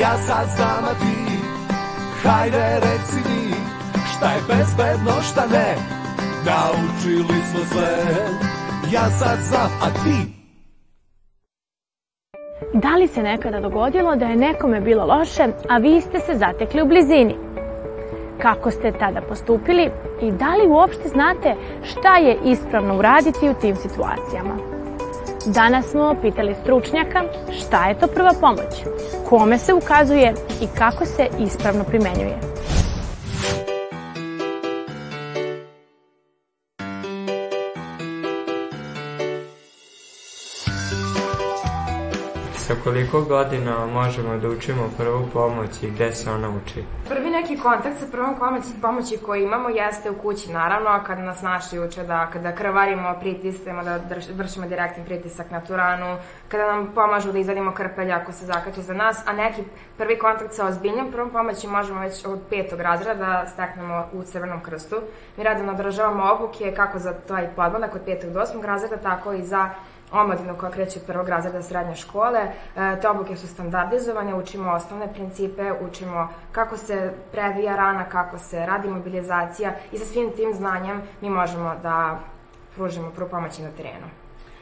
Ja sad znam, a ti Hajde reci mi Šta je bezbedno, šta ne Naučili smo sve Ja sad znam, a ti Da li se nekada dogodilo da je nekome bilo loše, a vi ste se zatekli u blizini? Kako ste tada postupili i da li uopšte znate šta je ispravno uraditi u tim situacijama? Danas smo pitali stručnjaka šta je to prva pomoć, kome se ukazuje i kako se ispravno primenjuje. Sa koliko godina možemo da učimo prvu pomoć i gde se ona uči? Prvi neki kontakt sa prvom pomoći, koji imamo jeste u kući, naravno, kad nas naši uče da kada krvarimo, pritisnemo, da vršimo direktni pritisak na tu ranu, kada nam pomažu da izvadimo krpelja ako se zakače za nas, a neki prvi kontakt sa ozbiljnim prvom pomoći možemo već od petog razreda da steknemo u Crvenom krstu. Mi radimo održavamo obuke kako za taj podmladak od petog do osmog razreda, tako i za omladinu koja kreće od prvog razreda srednje škole. E, te obuke su standardizovane, učimo osnovne principe, učimo kako se previja rana, kako se radi mobilizacija i sa svim tim znanjem mi možemo da pružimo prvu pomoć na terenu.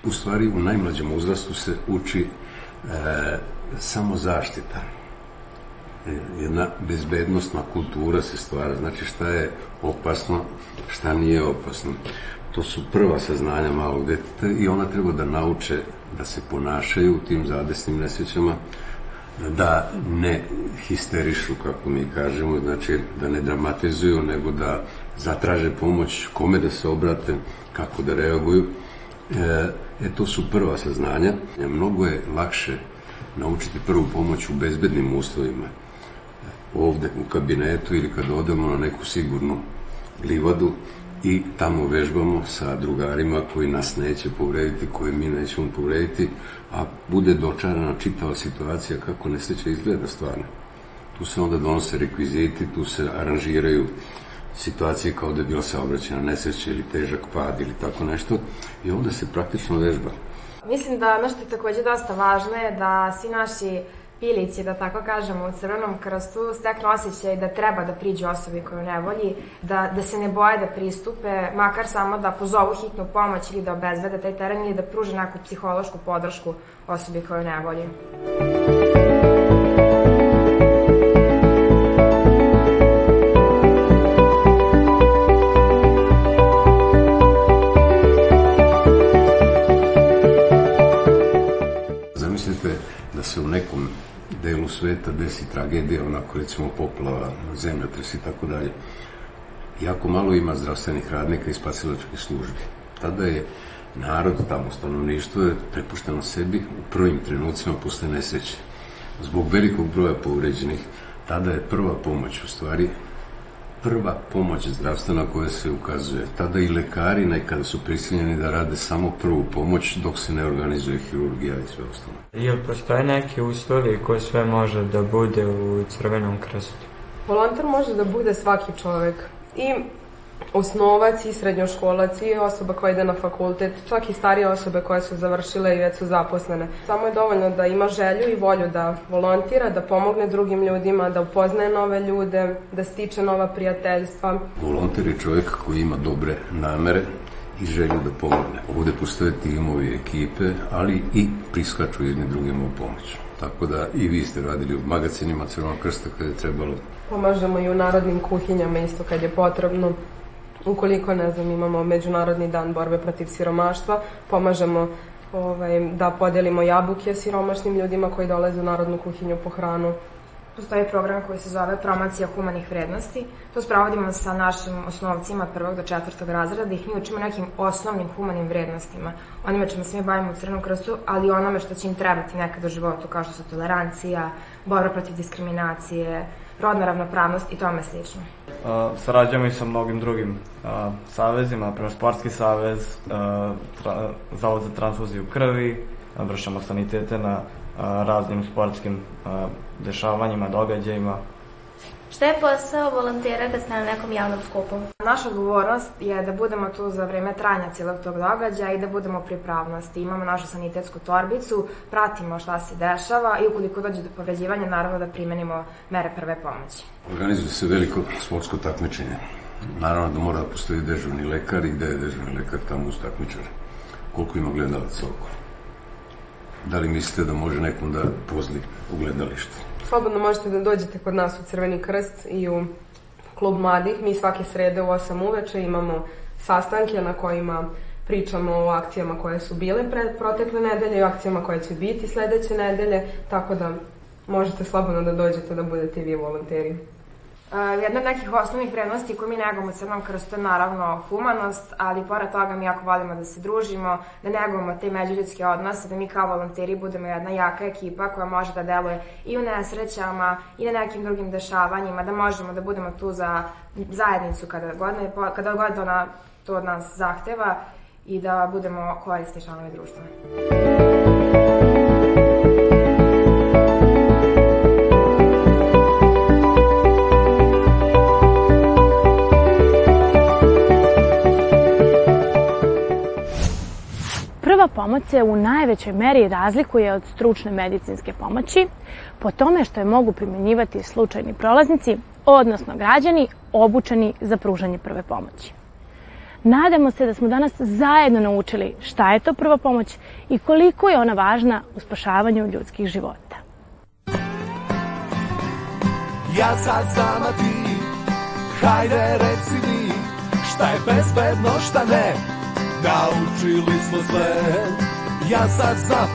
U stvari, u najmlađem uzrastu se uči e, samo zaštita. E, jedna bezbednostna kultura se stvara, znači šta je opasno, šta nije opasno. To su prva saznanja malog deteta i ona treba da nauče da se ponašaju u tim zadesnim nesrećama, da ne histerišu, kako mi kažemo, znači da ne dramatizuju, nego da zatraže pomoć, kome da se obrate, kako da reaguju. E, e to su prva saznanja. Mnogo je lakše naučiti prvu pomoć u bezbednim uslovima. Ovde u kabinetu ili kad odemo na neku sigurnu livadu, i tamo vežbamo sa drugarima koji nas neće povrediti, koji mi nećemo povrediti, a bude dočarana čitava situacija kako nesreća izgleda stvarno. Tu se onda donose rekviziti, tu se aranžiraju situacije kao da je bila saobraćena nesreća ili težak pad ili tako nešto i ovde se praktično vežba. Mislim da nešto je takođe dosta važno je da svi naši pilići, da tako kažemo, u Crvenom krstu steknu osjećaj da treba da priđu osobi koju ne volji, da, da se ne boje da pristupe, makar samo da pozovu hitnu pomoć ili da obezvede taj teren ili da pruže neku psihološku podršku osobi koju ne volji. se u nekom delu sveta desi tragedija, onako recimo poplava, zemljotres i tako dalje. Jako malo ima zdravstvenih radnika i spasilačkih službi. Tada je narod, tamo stanovništvo je prepušteno sebi u prvim trenucima posle nesreće. Zbog velikog broja povređenih, tada je prva pomoć u stvari prva pomoć zdravstvena koja se ukazuje. Tada i lekari nekada su prisiljeni da rade samo prvu pomoć dok se ne organizuje hirurgija i sve ostalo. Jel postoje neki uslovi koji sve može da bude u Crvenom krstu? Volonter može da bude svaki čovek. I osnovac i srednjoškolac i osoba koja ide na fakultet, čak i starije osobe koje su završile i već su zaposlene. Samo je dovoljno da ima želju i volju da volontira, da pomogne drugim ljudima, da upoznaje nove ljude, da stiče nova prijateljstva. Volonter je čovjek koji ima dobre namere i želju da pomogne. Ovde postoje timovi, ekipe, ali i priskaču jedni drugima u pomoć. Tako da i vi ste radili u magacinima Crvenog krsta kada je trebalo. Pomažemo i u narodnim kuhinjama isto kad je potrebno. Ukoliko, ne znam, imamo Međunarodni dan borbe protiv siromaštva, pomažemo ovaj, da podelimo jabuke siromašnim ljudima koji dolaze u Narodnu kuhinju po hranu. Postoji program koji se zove Promocija humanih vrednosti. To sprovodimo sa našim osnovcima prvog do četvrtog razreda, da ih mi učimo nekim osnovnim humanim vrednostima. Onime čemu se mi bavimo u Crnom krstu, ali onome što će im trebati nekad u životu, kao što su tolerancija, borba protiv diskriminacije, rodna ravnopravnost i tome slično. Uh, sarađujemo i sa mnogim drugim uh, savezima, prema Sportski savez, uh, Zavod za transfuziju krvi, vršamo sanitete na raznim sportskim dešavanjima, događajima. Šta je posao volontera kad ste na nekom javnom skupu? Naša odgovornost je da budemo tu za vreme trajanja cijelog tog događaja i da budemo pripravnosti. Imamo našu sanitetsku torbicu, pratimo šta se dešava i ukoliko dođe do povređivanja, naravno da primenimo mere prve pomoći. Organizuje se veliko sportsko takmičenje. Naravno da mora da postoji dežurni lekar i gde je dežurni lekar tamo uz takmičare. Koliko ima gledalaca oko? Da li mislite da može nekom da pozli u gledalište? Slobodno možete da dođete kod nas u Crveni krst i u klub mladih. Mi svake srede u 8 uveče imamo sastanke na kojima pričamo o akcijama koje su bile pred protekle nedelje i akcijama koje će biti sledeće nedelje, tako da možete slobodno da dođete da budete vi volonteri. Jedna od nekih osnovnih vrednosti koju mi negamo u Crnom krstu je naravno humanost, ali pored toga mi jako volimo da se družimo, da negamo te međuljudske odnose, da mi kao volonteri budemo jedna jaka ekipa koja može da deluje i u nesrećama i na nekim drugim dešavanjima, da možemo da budemo tu za zajednicu kada god, ne, kada god ona to od nas zahteva i da budemo korisni članovi društva. Prva pomoć se u najvećoj meri razlikuje od stručne medicinske pomoći po tome što je mogu primjenjivati slučajni prolaznici, odnosno građani obučeni za pružanje prve pomoći. Nadamo se da smo danas zajedno naučili šta je to prva pomoć i koliko je ona važna u spašavanju ljudskih života. Ja sad znam, a ti Hajde reci mi Šta je bezbedno, šta ne Naučili smo sve. Ja sad znam